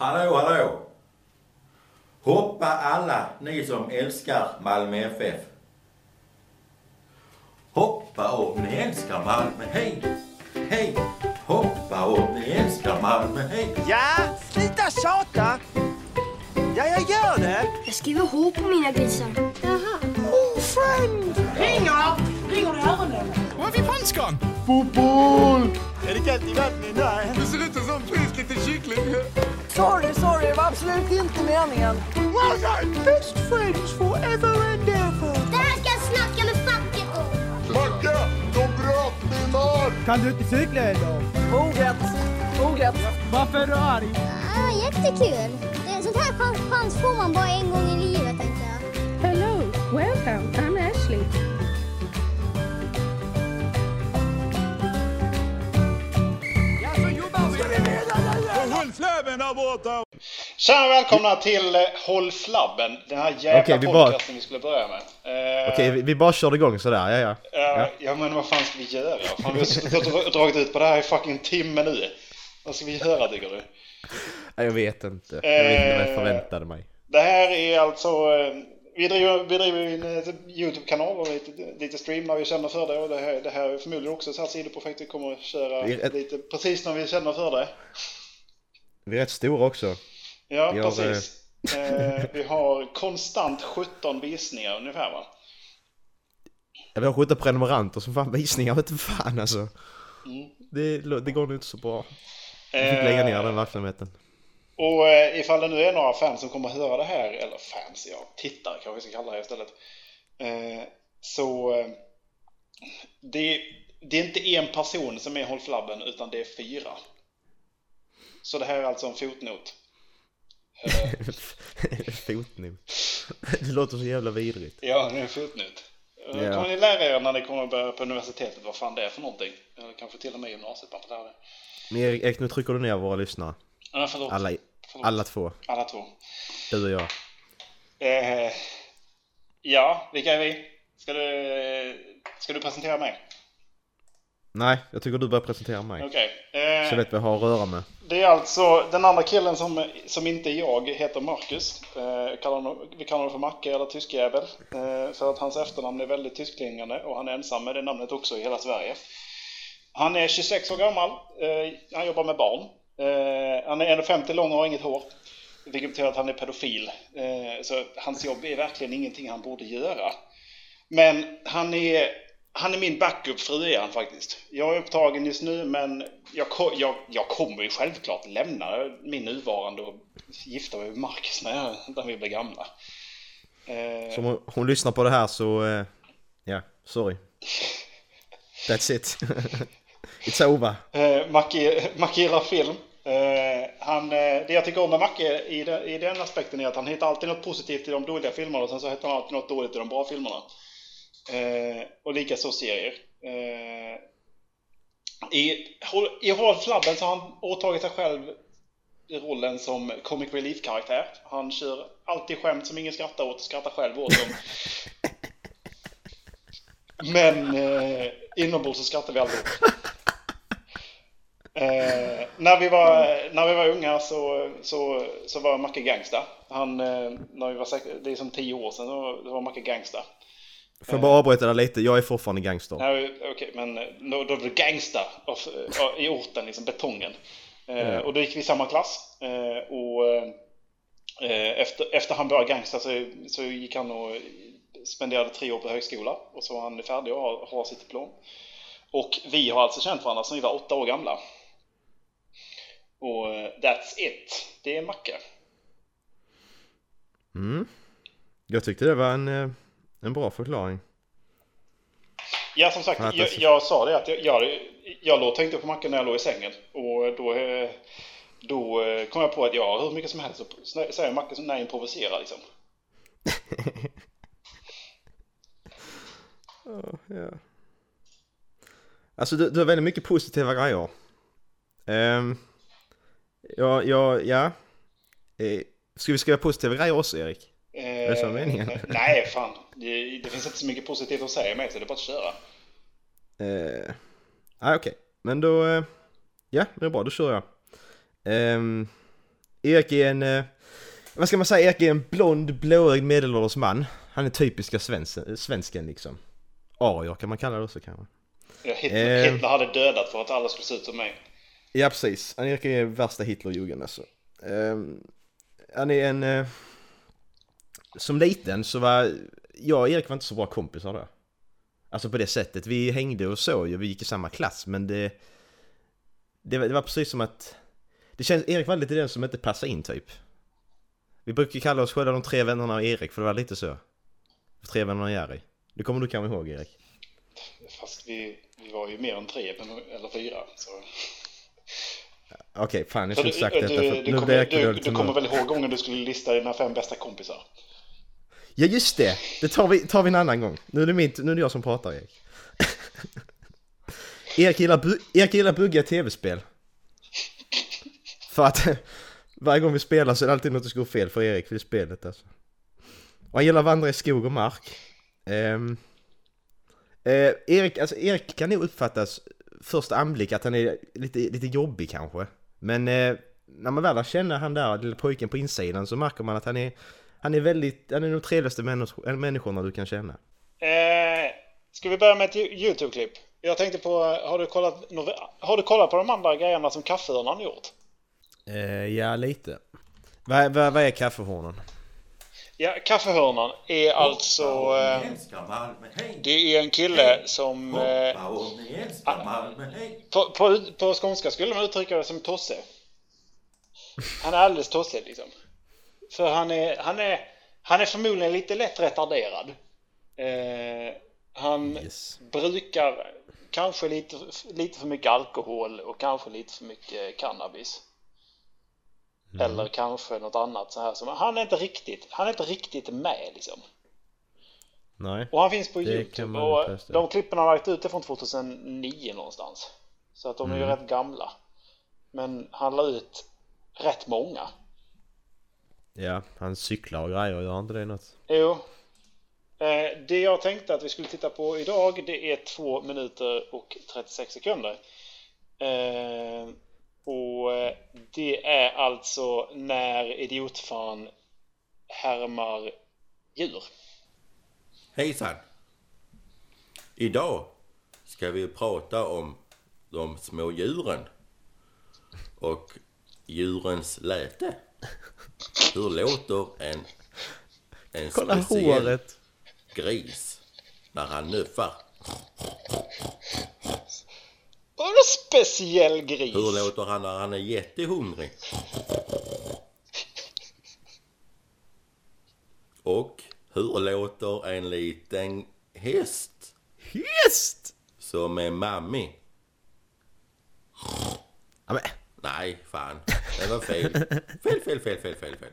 Hallå, hallå! Hoppa alla ni som älskar Malmö FF. Hoppa om ni älskar Malmö, hej! Hej! Hoppa om ni älskar Malmö, hej! Ja, sluta tjata! Ja, jag gör det! Jag skriver H på mina grisar. Jaha. Oh, friend! Ringer! Ringer det öronen? Var är vi franskan? Fotboll! Är det kallt i vattnet? Nej. Det ser ut som frisk liten kyckling. Sorry, sorry, det var absolut inte meningen. Best friends forever and ever. Det här ska jag snacka med facket om. Macke, de bröt min arm! Kan du inte cykla idag? Moget. Moget. Varför är du arg? Ah, jättekul. Det är en sån här chans, chans får man bara en gång i livet tänkte jag. Hello, welcome. I'm Ashley. Håll flabben där borta! Tjena och välkomna till eh, Håll Flabben, den här jävla Okej, vi bara- podcasten vi skulle börja med. Eh, Okej, vi, vi bara körde igång sådär, ja ja. ja. ja men vad fan ska vi göra? Fan, vi har suttit och dragit ut på det här i fucking timme nu. Vad ska vi göra tycker du? Nej, Jag vet inte. Jag vet inte vad jag Eh. förväntade mig. Det här är alltså... Vi driver, vi driver en eh, YouTube-kanal och lite, lite stream när vi känner för det. Och det här, det här är förmodligen också ett sidoprojekt vi kommer att köra lite precis när vi känner för det. Vi är rätt stora också. Ja, Vi har, precis. Eh, vi har konstant 17 visningar ungefär va? Ja, Vi har 17 prenumeranter som fan visningar, vet inte fan alltså. Mm. Det, det går nog inte så bra. Vi fick lägga ner den verksamheten. Och eh, ifall det nu är några fans som kommer att höra det här, eller fans, ja, tittare kanske vi ska kalla det istället. Eh, så eh, det, det är inte en person som är Håll Flabben, utan det är fyra. Så det här är alltså en fotnot. Fotnot. Det låter så jävla vidrigt. Ja, det är en fotnot. Eh, Ja. kommer ni lära er när ni kommer att börja på universitetet vad fan det är för någonting. Eller kanske till och med gymnasiet man får lära det. Men Erik, nu trycker du ner våra lyssnare. Ja, förlåt. Alla, förlåt. alla två. Alla två. Du och jag. Eh, ja, vilka är vi? Ska du, ska du presentera mig? Nej, jag tycker du börjar presentera mig. Okej. Så jag Eh, vet vad jag har att röra med. det är alltså den andra killen som, som inte är jag heter Marcus. Eh, kallar honom, vi kallar honom för Macke eller tyskjävel. Eh, för att hans efternamn är väldigt tyskklingande och han är ensam med det namnet också i hela Sverige. Han är 26 år gammal. Eh, han jobbar med barn. Eh, han är 1,50 lång och har inget hår. Vilket betyder att han är pedofil. Eh, så hans jobb är verkligen ingenting han borde göra. Men han är, han är min backup-fru är han faktiskt. Jag är upptagen just nu men jag, jag, jag kommer ju självklart lämna min nuvarande och gifta mig med Marcus när, när vi blir gamla. Eh, Så om hon, hon lyssnar på det här så... eh, Ja, sorry. That's it. It's over. Eh, Macke, Macke gillar film. Eh, han, eh, det jag tycker om med Macke i, den- i den aspekten är att han hittar alltid något positivt i de dåliga filmerna och sen så hittar han alltid något dåligt i de bra filmerna. Eh, och lika så serier. Eh, I, I Håll Flabben så har han åtagit sig själv rollen som comic relief-karaktär. Han kör alltid skämt som ingen skrattar åt och skrattar själv åt dem. Men eh, inombords så skrattar vi aldrig. Eh, när, vi var, när vi var unga så, så, så var Macke gangsta. Han, eh, när vi var, det är som tio år sedan, så då var Macke gangsta. Får jag bara avbryta där lite? Jag är fortfarande gangster. Okej, men eh, då, då var det gangsta av, av, i orten, liksom betongen. Eh, och då gick vi i samma klass. Eh, och eh, efter, efter han började gangsta så, så gick han och spenderade tre år på högskola. Och så var han färdig och har, har sitt diplom. Och vi har alltså känt varandra sedan vi var åtta år gamla. Och eh, that's it. Det är Macke. Mm. Jag tyckte det var en, eh, en bra förklaring. Ja, som sagt, Ja, jag, jag sa det att jag, jag, jag låg, tänkte på Macke när jag låg i sängen. Och då, då kom jag på att ja, hur mycket som helst så säger Macke som när jag improviserar liksom. Ja. Alltså du, du har väldigt mycket positiva grejer. Um, ja, ja, ja. Eh, ska vi skriva positiva grejer också Erik? Eh, det så meningen? Nej, fan. Det, det finns inte så mycket positivt att säga med så det är bara att köra. Eh, ah, okej, men då... eh, ja, det är bra, då kör jag. Ehm, Erik är en... Eh, vad ska man säga? Erik är en blond, blåögd medelålders man. Han är typiska svensken, svensken liksom. Arier kan man kalla det också kanske. Ja, Hitler, Eh. Hitler hade dödat för att alla skulle se ut som mig. Ja precis, han Erik är värsta Hitlerjugend alltså. Ehm, han är en... Som liten så var jag och Erik var inte så bra kompisar då. Alltså på det sättet, vi hängde och så ju, vi gick i samma klass men det... Det var, det var precis som att... Det känns, Erik var lite den som inte passade in typ. Vi brukar kalla oss själva de tre vännerna av Erik för det var lite så. Tre vännerna av Jerry. Det kommer du kanske ihåg Erik? Fast vi, vi var ju mer än tre, men, eller fyra. Så. Okej, fan jag skulle inte sagt detta du, för du, nu blir kommer, jag du, du kommer väl ihåg gången du skulle lista dina fem bästa kompisar? Ja just det! Det tar vi, tar vi en annan gång. Nu är det, min, nu är det jag som pratar Erik. Erik gillar, bu, Erik gillar buggiga tv-spel. För att varje gång vi spelar så är det alltid något som går fel för Erik för det spelet alltså. Och han gillar att vandra i skog och mark. Um, eh, Erik, alltså Erik kan nog uppfattas första anblick att han är lite, lite jobbig kanske. Men eh, när man väl lär känna han där lilla pojken på insidan så märker man att han är han är väldigt, han är de trevligaste människ- äh, människorna du kan känna. Eh, ska vi börja med ett YouTube-klipp? Jag tänkte på, har du kollat, har du kollat på de andra grejerna som kaffehörnan gjort? Eh, ja, lite. Vad, vad, vad är kaffehornen? Ja, kaffehörnan är alltså... Eh, det är en kille som... Eh, hej! på, på, på skånska skulle man uttrycka det som tosse. Han är alldeles tossig liksom. För han är, han är, han är förmodligen lite lätt retarderad. Eh, han Yes. brukar kanske lite, lite för mycket alkohol och kanske lite för mycket cannabis. Eller kanske något annat så här. som han är inte riktigt, han är inte riktigt med liksom. Nej. Och han finns på Youtube och påstå. de klippen han har lagt ut är från 2009 någonstans. Så att de är ju Mm. rätt gamla. Men han la ut rätt många. Ja, han cyklar och grejer, gör inte det något? Jo. Eh, det jag tänkte att vi skulle titta på idag det är 2 minuter och 36 sekunder. Eh, och eh, det är alltså när idiotfan härmar djur. Hejsan! Idag ska vi prata om de små djuren och djurens läte. Hur låter en, en Kolla speciell håret! gris när han nuffar? Vadå speciell gris? Hur låter han när han är jättehungrig? Och hur låter en liten häst Häst! som är mammi? Ja, men, Nej, fan. Det var fel. Fel, fel, fel, fel, fel, fel.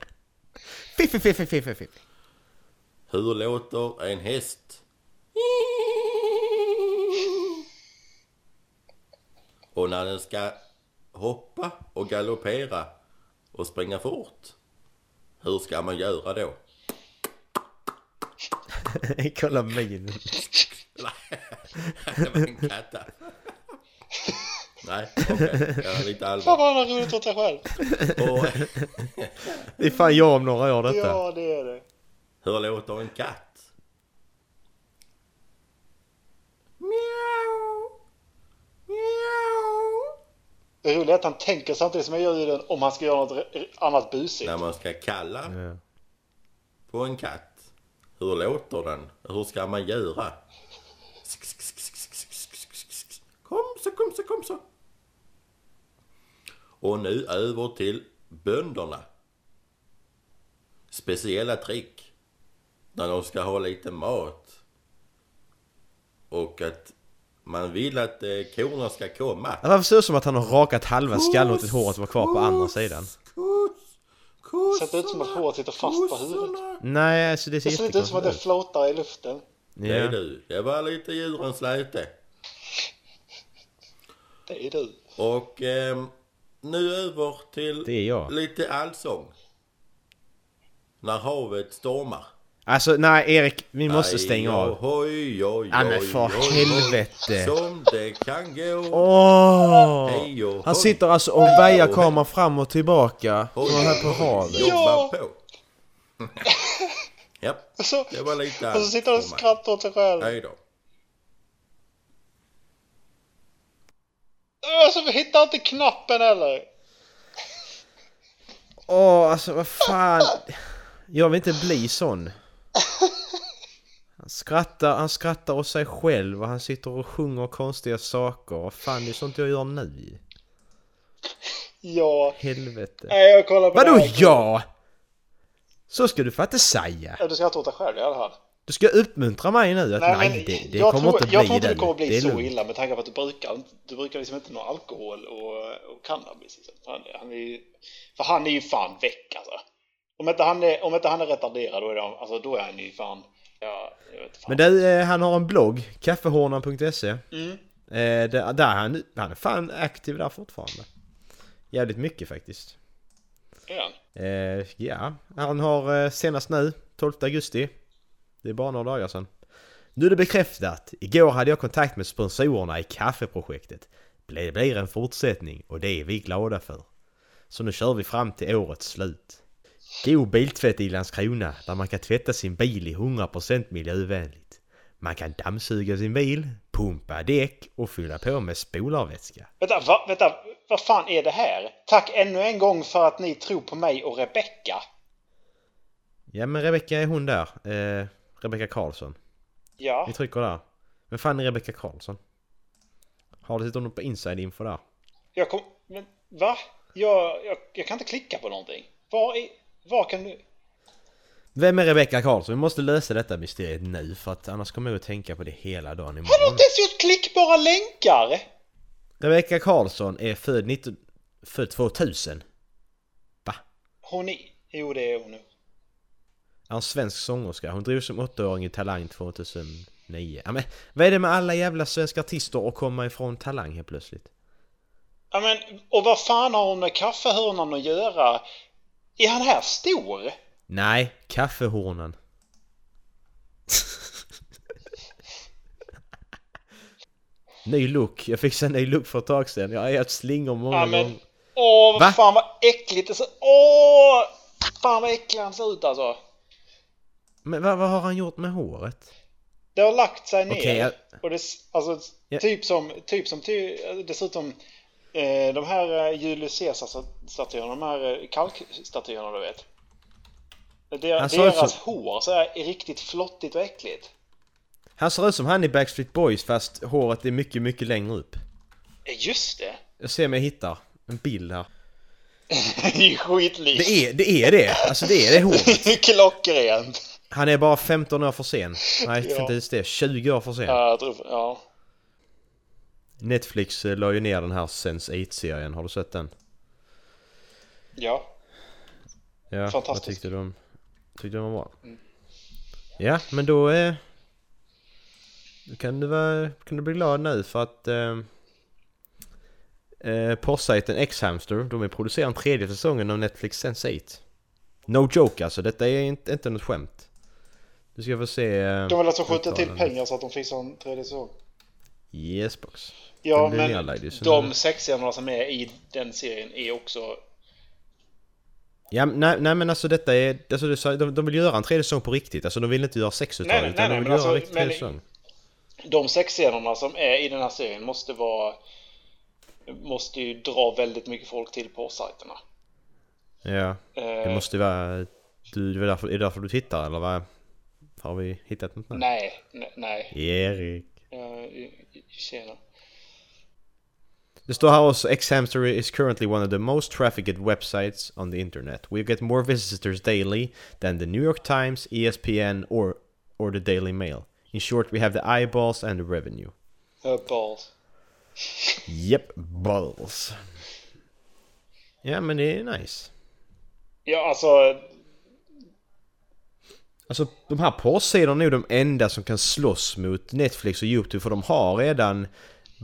fiffi, fiffi, fiffi, fiffi. Hur låter en häst? Och när den ska hoppa och galoppera och springa fort, hur ska man göra då? Kolla minen. Nej, det var en katta. Nej, okej. Jag har lite Fan allvar. vad han har roligt åt sig själv. Och Det är fan jag om några år detta. Ja, det är det. hur låter en katt? Miau. Miau. Det roliga är att han tänker samtidigt som jag gör ljuden om han ska göra något annat busigt. När man ska kalla Ja. på en katt. Hur låter den? Hur ska man göra? Kom så, kom så, kom så. Och nu över till bönderna. Speciella trick. När de ska ha lite mat. Och att man vill att eh, korna ska komma. Ja, Varför ser det ut som att han har rakat halva skallen och att håret var kvar på andra sidan? Kos, Ser inte ut som att håret sitter fast på huvudet. Nej, alltså det ser Det ser lite ut som att det jättekonstigt ut. floatar i luften. Det är du. Det var lite djurens läte. Det är du. Och ehm, nu över till Det är jag. lite allsång. När havet stormar. Alltså nej Erik, vi måste stänga av. Oj, oj, Ja, men oj, för oj, oj. helvete. Som det kan gå. Åh! Hej och Han sitter alltså och väjar kameran fram och tillbaka. Oj, Som här på oj, havet. Ja. på. Japp, Så, det var lite och så sitter han och skrattar åt sig själv. Hej då. Alltså vi hittar inte knappen heller. Åh, alltså vad fan. Jag vill inte bli sån. Han skrattar, han skrattar åt sig själv och han sitter och sjunger konstiga saker. Vad fan, det är sånt jag gör nu. Ja. Helvete. Nej, jag kollar på Vadå ja? Så ska du inte säga. Ja, Du skrattar åt dig själv i alla fall. Du ska uppmuntra mig nu att nej, men det, det kommer tror, inte bli Jag tror inte det. det kommer Det bli är så lugnt. illa med tanke på att du brukar, du brukar liksom inte nå alkohol och, och cannabis. Liksom. Han, han är ju, för han är ju fan väck alltså. Om inte han är, om inte han är retarderad då är, han, alltså, då är han ju fan... Ja, fan. Men du, eh, han har en blogg, kaffehornan.se. Mm. Eh, där, där han, han är fan aktiv där fortfarande. Jävligt mycket faktiskt. Är han? Eh, ja, han har eh, senast nu, 12 augusti. Det är bara några dagar sedan. Nu är det bekräftat. Igår hade jag kontakt med sponsorerna i kaffeprojektet. Det blir en fortsättning och det är vi glada för. Så nu kör vi fram till årets slut. God biltvätt i Landskrona där man kan tvätta sin bil i 100% miljövänligt. Man kan dammsuga sin bil, pumpa däck och fylla på med spolarvätska. Vänta, va, vänta, vad fan är det här? Tack ännu en gång för att ni tror på mig och Rebecca. Ja men Rebecka är hon där. Eh, Rebecka Karlsson. Ja, Vi trycker där. Men fan är Rebecka Karlsson? Har du sett honom på inside info där? jag kom... Men va? Jag, jag, jag kan inte klicka på någonting. Var, är, var kan du... Vem är Rebecka Karlsson? Vi måste lösa detta mysteriet nu för att annars kommer jag att tänka på det hela dagen Har du imorgon. inte ens gjort klickbara länkar? Rebecka Karlsson är född, 19... född 2000. Va? Hon är... Jo, det är hon nu. Är en svensk sångerska. Hon drog som åttaåring i Talang 2009. Ja, men vad är det med alla jävla svenska artister och komma ifrån Talang helt plötsligt? Ja, men, och vad fan har hon med kaffehörnan att göra? Är han här stor? Nej, kaffehornen. ny look. Jag fick en ny look för ett tag sedan. Jag har ätit slingor många Ja, men... gånger. Åh, vad Va? fan vad äckligt det ser... Åh! Fan vad äcklig han ser ut alltså. Men vad, vad har han gjort med håret? Det har lagt sig ner. Okej, jag- Och det, alltså, Ja. typ som, typ som, ty, dessutom eh, de här eh, Julius Caesar-statyerna, de här eh, kalkstatyerna du vet. Der, Han deras som- hår så är riktigt flottigt och äckligt. Han ser ut som han i Backstreet Boys fast håret är mycket, mycket längre upp. Just det! Jag ser om jag hittar en bild här. det är ju skitlikt. Det är det! Är det. Alltså det är det håret. Klockrent! Han är bara 15 år för sen. Nej, Ja. inte ens det. 20 år för sen. Ja, jag tror, ja. Netflix eh, la ju ner den här Sense8-serien. Har du sett den? ja. Ja, vad Fantastisk. tyckte du om? Tyckte du den var bra? Ja, men då eh, då kan du, vara, kan du bli glad nu för att eh, eh, porrsajten X-Hamster, de är producerar en tredje säsongen av Netflix Sense8. No joke alltså, detta är inte, inte något skämt. Du ska få se... Eh, De vill alltså skjuta till pengar så att de fixar en tredje säsong. Yes box. Ja, Den men de sexscenerna som är i den serien är också... Ja, nej, nej men alltså detta är, alltså det, de, de vill göra en tredje säsong på riktigt. Alltså de vill inte göra sexuttag Nej, nej, utan nej, de vill göra en alltså, riktig tredje säsong. De sexscenerna som är i den här serien måste vara... Måste ju dra väldigt mycket folk till på sajterna. Ja, det Eh, måste ju vara... Du, det är, därför, är det därför du tittar eller vad? Har vi hittat något nu? Nej, nej, nej. Erik. Uh, tjena. Det står här också X-Hamster is currently one of the most trafficked websites on the internet. We get more visitors daily than the New York Times, ESPN or, or the Daily Mail. In short, we have the eyeballs and the revenue. Uh, balls. Yep, balls. Ja men det är nice. Ja, alltså... Alltså de här porrsidorna är nog de enda som kan slåss mot Netflix och YouTube för de har redan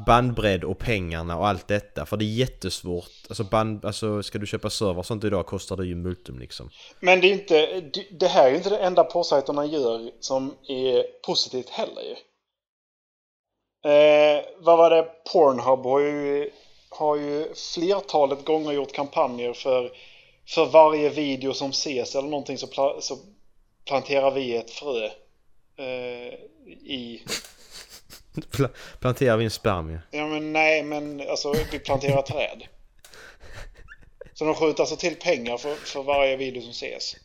bandbredd och pengarna och allt detta. För det är jättesvårt. Alltså band, alltså ska du köpa server och sånt idag kostar det ju multum liksom. Men det är inte, det- det här är inte det enda porrsajterna gör som är positivt heller ju. Eh, vad var det? Pornhub har ju, har ju flertalet gånger gjort kampanjer för, för varje video som ses eller någonting så, pla, så planterar vi ett frö eh, i... Pla- Planterar vi en spermie. Ja men nej men alltså vi planterar träd. Så de skjuter alltså till pengar för, för varje video som ses.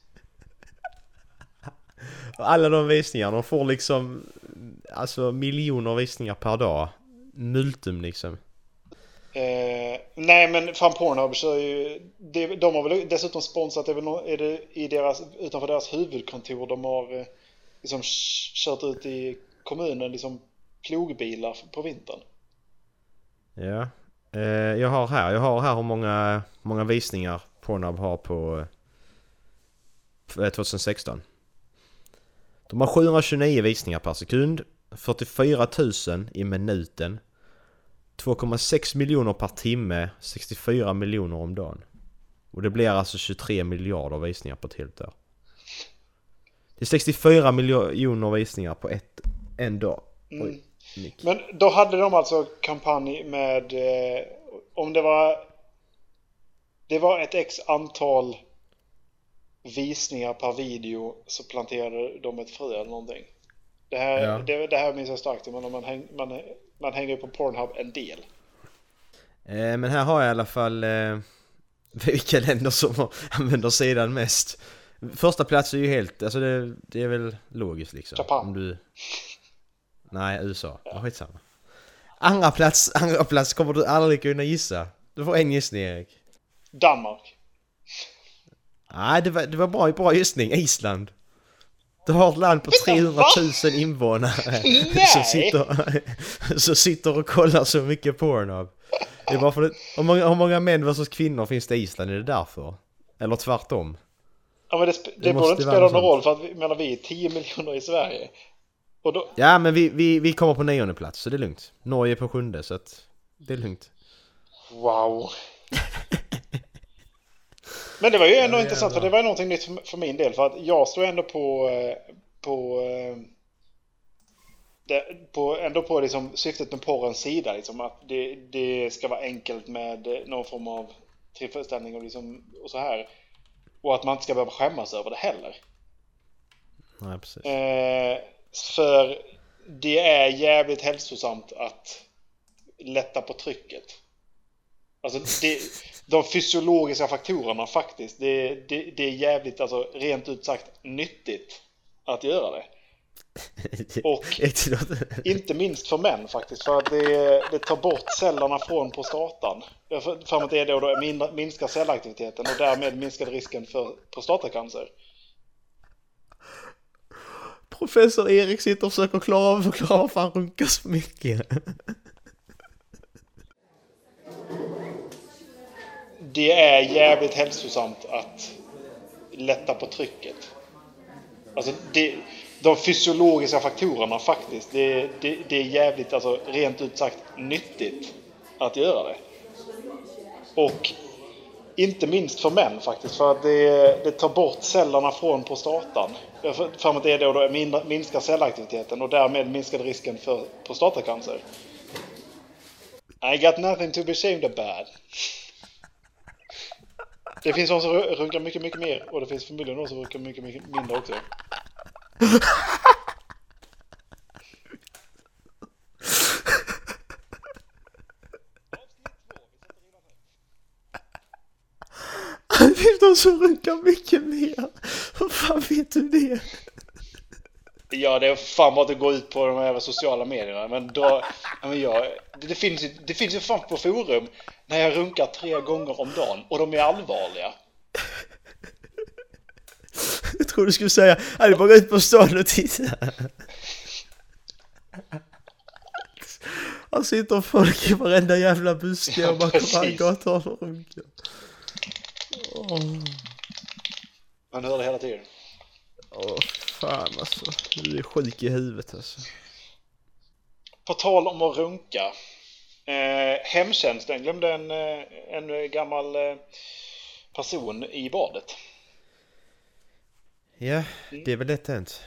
Alla de visningarna, de får liksom alltså miljoner visningar per dag. Multum liksom. Eh, nej men fan Pornhub så är ju, de, de har väl dessutom sponsrat, det är väl är det i deras, utanför deras huvudkontor de har eh, liksom kört ut i kommunen liksom plogbilar på vintern. Ja. Eh, jag har här, jag har här hur många, många visningar Pornhub har på eh, 2016. De har 729 visningar per sekund, 44 000 i minuten, 2,6 miljoner per timme, 64 miljoner om dagen. Och det blir alltså 23 miljarder visningar på ett helt år. Det är 64 miljoner visningar på ett, en dag. Oj, Nick. Men då hade de alltså kampanj med, eh, om det var, det var ett x antal visningar per video så planterade de ett frö eller någonting. Det här, Ja. det, det här minns jag starkt, men man, häng, man, man hänger ju på Pornhub en del. Eh, men här har jag i alla fall eh, vilka länder som använder sidan mest. Första plats är ju helt, alltså det, det är väl logiskt liksom. Japan. Om du... Nej, USA. Ja. Skitsamma. Andra plats, andra plats kommer du aldrig kunna gissa. Du får en gissning Erik. Danmark. Nej, det var, det var bra, bra gissning. Island. Du har ett land på 300 000 invånare som sitter, som sitter och kollar så mycket Pornhub. Det är bara för det, hur, många, hur många män versus kvinnor finns det i Island? Är det därför? Eller tvärtom? Ja, men det, det, Det borde inte spela någon roll för att vi, menar, vi är 10 miljoner i Sverige. Och då, Ja, men vi, vi, vi kommer på nionde plats så det är lugnt. Norge är på sjunde så att det är lugnt. wow. Men det var ju ändå intressant för det var någonting nytt för, min del för att jag står ändå på eh, på, eh, det, på ändå på liksom syftet med porrens sida liksom att det, det ska vara enkelt med eh, någon form av tillfredsställning och liksom och så här och att man inte ska behöva skämmas över det heller. Nej, precis. Eh, för det är jävligt hälsosamt att lätta på trycket. Alltså det, de fysiologiska faktorerna faktiskt, det, det, det är jävligt, alltså rent ut sagt nyttigt att göra det. Och inte minst för män faktiskt, för att det, det tar bort cellerna från prostatan. För att det då mindre- minskar cellaktiviteten och därmed minskar risken för prostatacancer. Professor Erik sitter och försöker klara av förklara varför han runkar så mycket. Det är jävligt hälsosamt att lätta på trycket. Alltså det, de fysiologiska faktorerna faktiskt, det, det, det är jävligt, alltså rent ut sagt nyttigt att göra det. Och inte minst för män faktiskt, för att det, det tar bort cellerna från prostatan. Jag för mig att det är då det minskar cellaktiviteten och därmed minskar risken för prostatacancer. I got nothing to be ashamed about. Det finns de som runkar mycket, mycket mer och det finns förmodligen de som runkar mycket, mycket mindre också. Det finns de som runkar mycket mer. Hur fan vet du det? Ja, det är fan bara att gå ut på de här sociala medierna. Men, ja, men jag, det, finns, det finns ju fan på forum när jag runkar tre gånger om dagen och de är allvarliga. Jag tror du skulle säga, "Nej, det bara gå ut på stan och titta. Han sitter folk i varenda jävla buske Ja, och bara kommer gator och runkar. Man hör det hela tiden. Åh fan alltså, du är sjuk i huvudet alltså. På tal om att runka. Eh, hemtjänsten glömde en, eh, en gammal eh, person i badet. Ja, det är väl lätt hänt.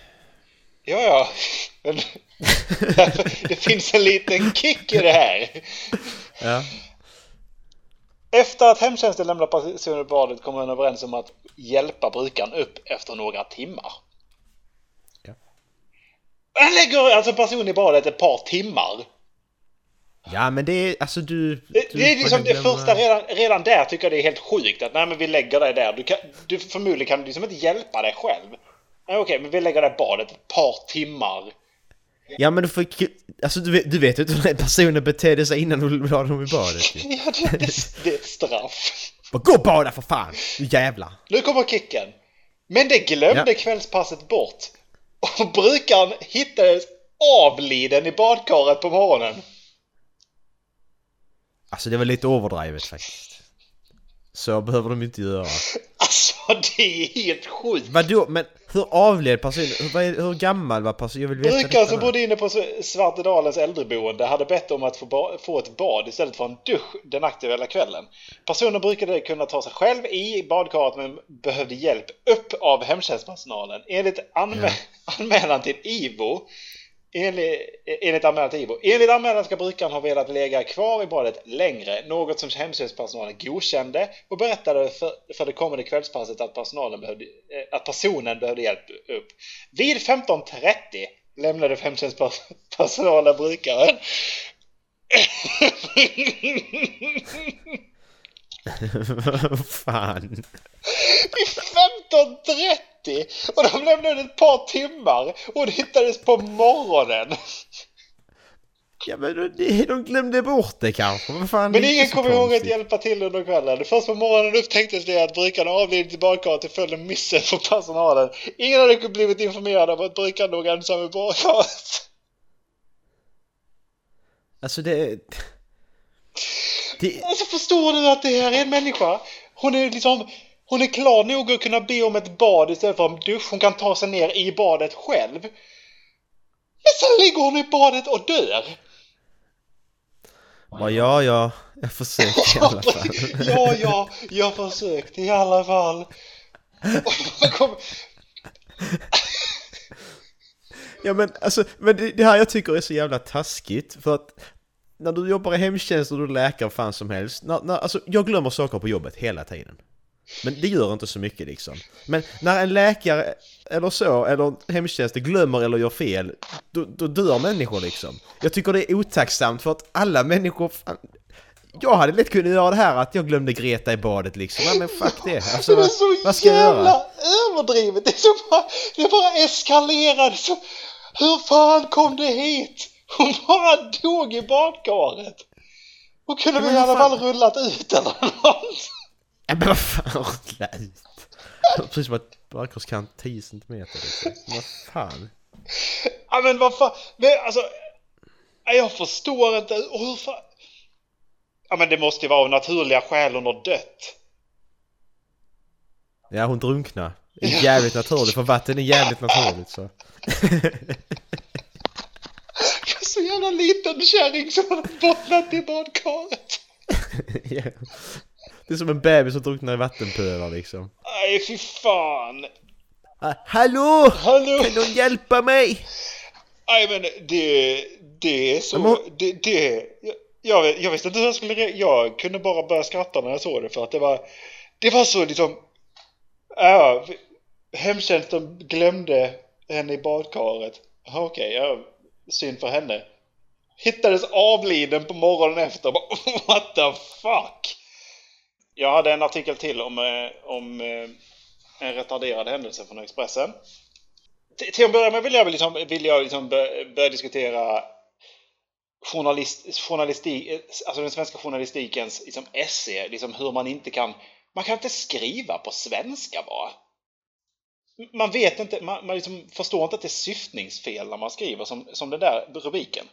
Ja, ja. Men det finns en liten kick i det här. Ja. Efter att hemtjänsten lämnar personen i badet kommer man överens om att hjälpa brukaren upp efter några timmar. Man lägger alltså personen i badet ett par timmar. Ja men det är, alltså du... Det, du det är liksom det glömma- första, redan, redan där tycker jag det är helt sjukt att nej men vi lägger dig där. Du, kan, du förmodligen kan du liksom inte hjälpa dig själv. Nej, Okej, men vi lägger dig i badet ett par timmar. Ja men du får alltså du vet, du vet ju inte hur den personen betedde sig innan du la dem i badet ju. Ja, det, det, det är ett straff. Bara, Gå och bada för fan! Nu jävlar! Nu kommer kicken. Men det glömde Ja. kvällspasset bort. Och brukaren hittades avliden i badkaret på morgonen. Alltså det var lite overdrivet faktiskt. Så behöver de inte göra. Alltså det är helt sjukt. Vadå? Men hur avled personen? Hur, är, hur gammal var personen? Jag vill veta Brukaren som bodde inne på Svartedalens äldreboende hade bett om att få, få ett bad istället för en dusch den aktuella kvällen. Personen brukade kunna ta sig själv i badkaret men behövde hjälp upp av hemtjänstpersonalen. Enligt anmä- anmälan till IVO Enligt, enligt anmälan till IVO. Enligt anmälan ska brukaren ha velat lägga kvar i badet längre, något som hemtjänstpersonalen godkände och berättade för, för det kommande kvällspasset att, personalen behövde, eh, att personen behövde hjälp upp. Vid 15.30 lämnade hemtjänstpersonalen brukaren. Fan. Vid 15.30! Och de lämnade ett par timmar och det hittades på morgonen. Ja men de, de glömde bort det kanske. Vad fan, Men det är ingen kom ihåg att hjälpa till under kvällen. Först på morgonen upptäcktes det att brukaren avlidit i badkaret till följd av missen från personalen. Ingen hade blivit informerad om att brukaren låg ensam i badkaret. Alltså det... Det... Alltså förstår du att det här är en människa? Hon är liksom... Hon är klar nog att kunna be om ett bad istället för en dusch. Hon kan ta sig ner i badet själv. Men sen ligger hon i badet och dör. Ja, ja, jag försökte i alla fall. ja, ja, jag försökte i alla fall. Och kom- Ja men alltså, men det, det här jag tycker är så jävla taskigt för att när du jobbar i hemtjänst och du är läkare och fan som helst, när, när, alltså jag glömmer saker på jobbet hela tiden. Men det gör inte så mycket liksom. Men när en läkare eller så, eller hemtjänst glömmer eller gör fel, då, då dör människor liksom. Jag tycker det är otacksamt för att alla människor, fan, jag hade lätt kunnat göra det här att jag glömde Greta i badet liksom. Ja, men fuck det. Alltså, Det är vad, så vad ska jag göra? jävla överdrivet. Det, är så bara, det bara eskalerade. Så, hur fan kom det hit? Hon bara dog i badkaret. Hon kunde väl i alla fall rullat ut eller något. Ja men vad fan, rulla ut! Precis som att badkars kan 10 centimeter liksom. Vad fan? Ja men vad fan. Men, alltså. Jag förstår inte. Hur fan. Ja men det måste ju vara av naturliga skäl hon har dött. Ja hon drunknar. Det är jävligt naturligt för vatten är jävligt naturligt så. Så jävla liten kärring som har bottnat i badkaret. Ja. Det är som en bebis som drunknar i vattenpölar liksom. Nej fy fan. Ah, hallå! Hallå? Kan någon hjälpa mig? Nej men det, det är så, hon- det, det, jag, jag, visste inte hur jag skulle jag kunde bara börja skratta när jag såg det för att det var, det var så liksom, ja, hemtjänsten glömde henne i badkaret. Okej, ja, synd för henne. Hittades avliden på morgonen efter, bara, what the fuck? Jag hade en artikel till om, eh, om eh, en retarderad händelse från Expressen. Till till att börja med vill jag, liksom, vill jag liksom börja diskutera journalist, journalistik, alltså den svenska journalistikens liksom esse, liksom hur man inte kan, man kan inte skriva på svenska bara. Man vet inte, man, man liksom förstår inte att det är syftningsfel när man skriver som, som den där rubriken.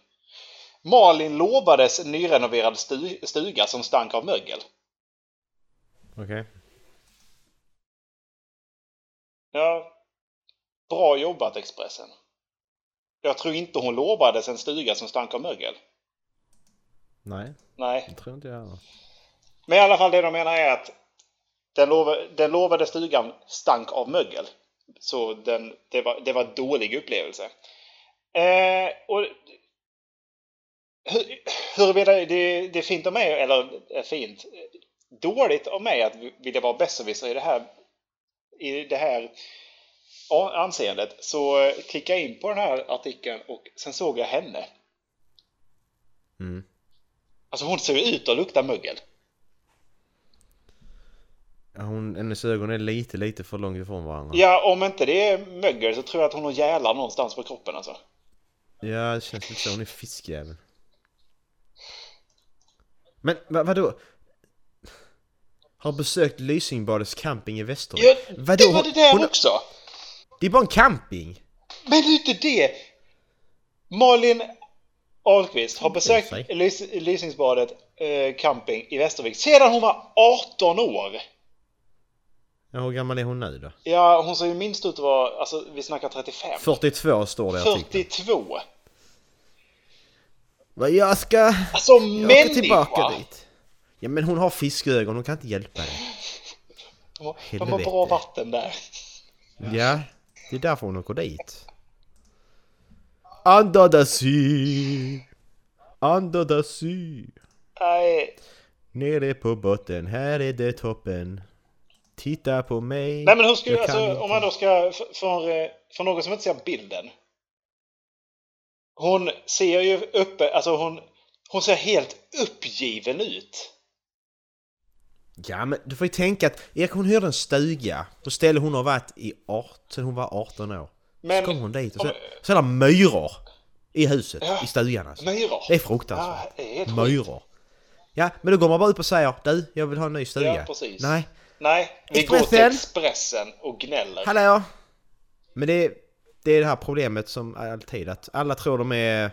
Malin lovades nyrenoverad stu, stuga som stank av mögel. Okej. Ja, bra jobbat Expressen. Jag tror inte hon lovades en stuga som stank av mögel. Nej, Nej. det tror inte jag heller. Men i alla fall det de menar är att den lovade stugan stank av mögel. Så den, det, var, det var en dålig upplevelse. Eh, och hur, huruvida det, det är fint av mig, eller är fint, dåligt av mig att vilja vara besserwisser i det här i det här anseendet så eh, klickade jag in på den här artikeln och sen såg jag henne. Mm. Alltså hon ser ut att lukta mögel. Hon, hennes ögon är lite, lite för långt ifrån varandra. Ja, om inte det är mögel så tror jag att hon har gälar någonstans på kroppen alltså. Ja, det känns lite så. Hon är fiskjävel. Men vad, vadå? Har besökt Lysingbadets camping i Västervik. Ja, Vadå? det var det där Hon- också! Det är bara en camping! Men det är inte det! Malin Ahlqvist har besökt. Lys Lysingsbadet eh, camping i Västervik sedan hon var 18 år! Ja, hur gammal är hon nu då? Ja, hon ser ju minst ut att vara, alltså vi snackar 35. 42 står det i artikeln. 42! Vad jag ska... Alltså Jag åker tillbaka människa! dit. Ja men hon har fiskögon, hon kan inte hjälpa det. De har- bra vatten där. Ja, det är därför hon åker dit. Under the sea. Under the sea. Nej, Nere på botten, här är det toppen. Titta på mig. Nej men hur skulle, alltså om man då ska, för, för, eh, för någon som inte ser bilden. Hon ser ju uppe, alltså hon, hon ser helt uppgiven ut. Ja men du får ju tänka att Erik hon hyrde en stuga på ställe hon har varit i 18, sen hon var 18 år. Men- så kommer hon dit och så, om- så är det myror i huset, Ja, i stugan alltså. Myror. Det är fruktansvärt. Ja, det är helt Myror. Ja, men då går man bara upp och säger du, jag vill ha en ny stuga. Ja, precis. Nej, Nej, vi går till Expressen. Expressen och gnäller. hallå! Men det, det är det här problemet som alltid att alla tror de är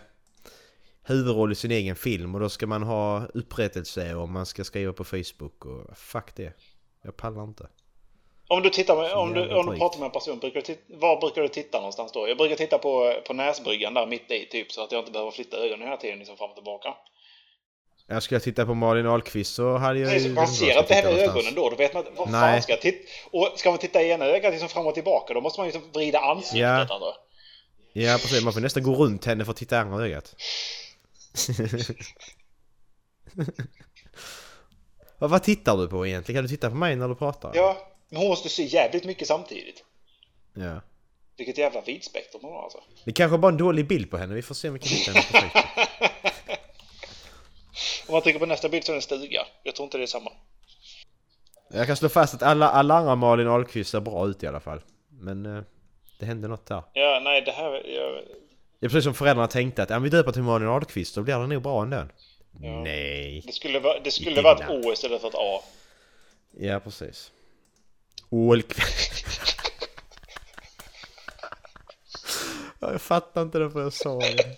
huvudroll i sin egen film och då ska man ha upprättelse och man ska skriva på Facebook och fuck det. Jag pallar inte. Om du tittar med, om du, om du pratar med en person, brukar du titta, var brukar du titta någonstans då? Jag brukar titta på, på näsbryggan där mitt i typ så att jag inte behöver flytta ögonen hela tiden liksom fram och tillbaka. Jag skulle titta på Malin Ahlqvist så hade jag ju... man ser inte henne i ögonen då, då vet man vad fan Nej. ska jag titta? Och ska man titta i ena ögat liksom fram och tillbaka, då måste man ju liksom vrida ansiktet Ja. alltså. Ja precis, man får nästan gå runt henne för att titta i andra ögat. vad, tittar du på egentligen? Kan du titta på mig när du pratar? Ja, men hon måste se jävligt mycket samtidigt. ja. Vilket jävla vidspektrum hon har alltså. Det kanske bara en dålig bild på henne, vi får se om vi kan hitta henne på. Om man trycker på nästa bild så är det en stuga. Jag tror inte det är samma. Jag kan slå fast att alla, alla andra Malin Ahlqvist ser bra ut i alla fall. Men eh, det hände något där. Ja, nej det här... Jag, Det är precis som föräldrarna tänkte att ja, vi döper till Malin Ahlqvist, då blir det nog bra ändå. Ja. Nej. det skulle, vara, det skulle vara ett. O istället för ett A. Ja, precis. Ahlqvist. ja, jag fattar inte det för jag sa det.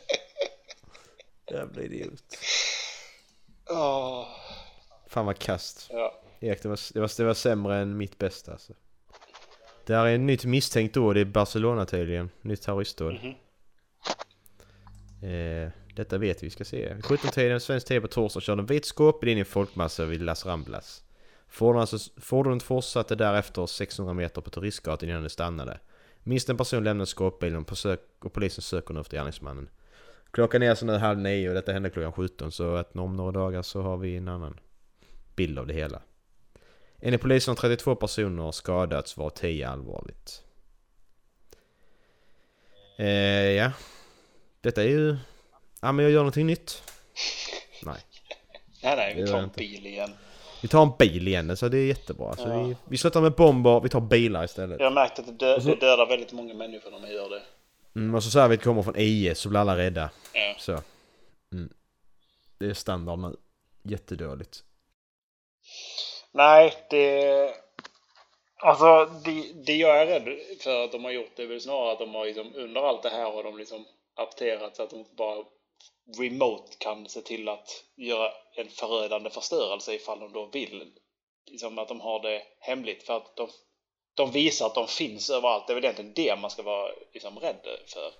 Jävla idiot. Åh, Fan vad kast. ja. Erik, det var, det, var, det var sämre än mitt bästa alltså. Det här är ett nytt misstänkt då, det är Barcelona tydligen. Nytt terroristdåd. Mhm. eh, detta vet vi, ska se. 17-tiden, svensk TV på torsdag körde en vit skåpbil in i en folkmassa vid Las Ramblas. Fordonet, alltså, fordonet fortsatte därefter 600 meter på turistgatan innan det stannade. Minst en person lämnade skåpbilen och, och polisen söker nu efter gärningsmannen. Klockan är alltså nu halv nio och detta hände klockan 17 så att om några dagar så har vi en annan bild av det hela. Enligt polisen har 32 personer skadats var 10 allvarligt. Eh, ja. Detta är ju... Ja men jag gör någonting nytt. Nej. Nej, nej, vi tar en bil igen. Vi tar en bil igen så det är jättebra. Så Ja. vi, vi slutar med bomber, vi tar bilar istället. Jag har märkt att det, dö- det dödar väldigt många människor när man gör det. Mm, och så säger vi att vi kommer från IS så blir alla rädda. Ja. Så. Mm. Det är standard nu. Jättedåligt. Nej, det... Alltså, det, det jag är rädd för att de har gjort det är väl snarare att de har liksom, under allt det här har de liksom apterat så att de bara remote kan se till att göra en förödande förstörelse ifall de då vill. Liksom att de har det hemligt för att de, de visar att de finns överallt. Det är väl egentligen det man ska vara liksom rädd för.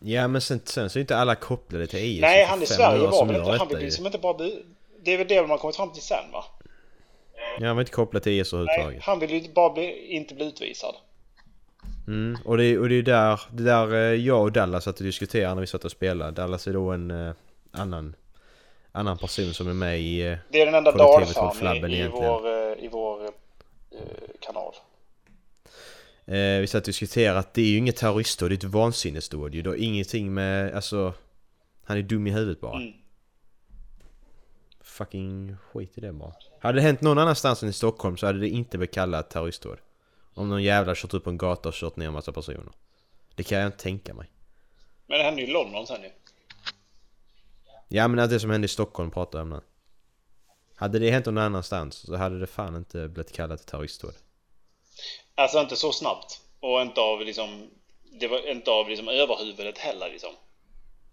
Ja men sen, sen så är inte alla kopplade till IS. Nej, han i Sverige var väl inte... Han vill liksom inte bara bli... Det är väl det man kommit fram till sen va? Ja, han var inte kopplad till IS Nej, överhuvudtaget. han vill ju bara bli, inte bli utvisad. Mm, och det, är- och det är där, det där eh, jag och Dallas satt och diskuterade när vi satt och spelade. Dallas är då en eh, annan, annan person som är med i... Eh, Det är den enda dalfan i, i vår, eh, i vår eh, kanal. eh, vi satt och diskuterade att det är ju inget terroristdåd, det är ett vansinnesdåd ju. Det har ingenting med, alltså... Han är dum i huvudet bara. Mm. Fucking skit i det bara. Hade det hänt någon annanstans än i Stockholm så hade det inte blivit kallat terroristdåd. Om någon jävla kört upp på en gata och kört ner en massa personer. Det kan jag inte tänka mig. Men det hände ju i London sen ju. Ja men det som hände i Stockholm pratar jag om nu. Hade det hänt någon annanstans så hade det fan inte blivit kallat terroristdåd. Alltså inte så snabbt. Och inte av liksom... Det var inte av liksom överhuvudet heller liksom.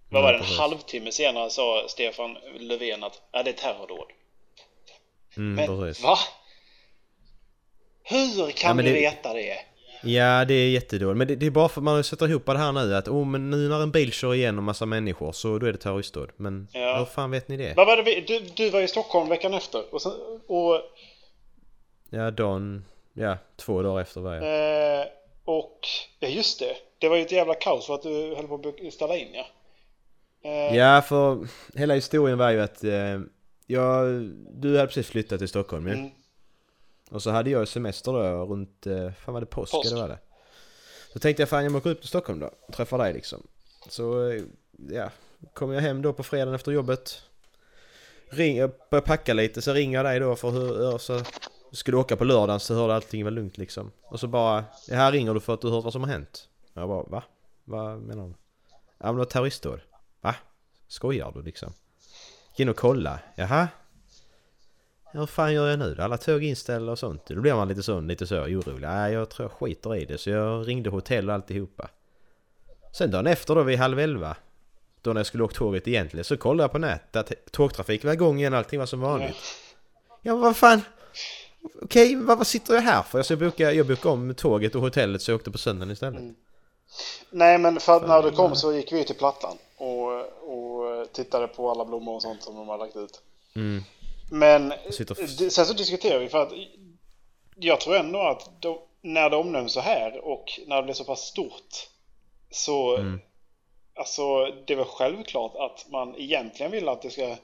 Vad var det? En halvtimme senare sa Stefan Löfven att ja, det är terrordåd. Mm, Men precis. va? Hur kan Ja, du det- veta det? Ja det är jättedåligt. Men det, det är bara för att man sätter ihop det här nu att oh men nu när en bil kör igenom massa människor så då är det terroristdåd. Men Ja. hur fan vet ni det? Vad var det vi, du, du var i Stockholm veckan efter och, sen, och, Ja dagen... Ja, två dagar efter var jag. eh, och ja just det. Det var ju ett jävla kaos för att du höll på att ställa in ja. Eh, Ja för hela historien var ju att eh, jag, du hade precis flyttat till Stockholm ju. Mm. Och så hade jag semester då runt, eh, fan var det påsk, Påsk. eller vad var det? Så tänkte jag fan jag åker upp till Stockholm då, och träffar dig liksom. Så eh, ja, kom jag hem då på fredagen efter jobbet. Ring, jag började packa lite, så ringer jag dig då för hur, så skulle du åka på lördagen så hörde allting var lugnt liksom. Och så bara, här ringer du för att du hört vad som har hänt. Jag bara, va? Vad menar du? Ja men det var terroristdåd. Va? Skojar du liksom? Gick in och kolla. Jaha? Hur fan gör jag nu? Alla tåg inställda och sånt. Då blir man lite så, lite så orolig. Nej, jag tror jag skiter i det. Så jag ringde hotell och alltihopa. Sen dagen efter då vid halv elva. Då när jag skulle åka tåget egentligen. Så kollade jag på nätet att tågtrafiken var igång igen. Allting var som vanligt. Ja vad fan. Okej, vad, vad sitter jag här för? Jag, boka, jag bokade om tåget och hotellet så jag åkte på söndagen istället. Nej men för att när du kom så gick vi till Plattan och, och tittade på alla blommor och sånt som de har lagt ut. Mm. Men sen så diskuterar vi för att jag tror ändå att de, när det omnämns så här och när det blir så pass stort så Mm. alltså det väl självklart att man egentligen vill att det ska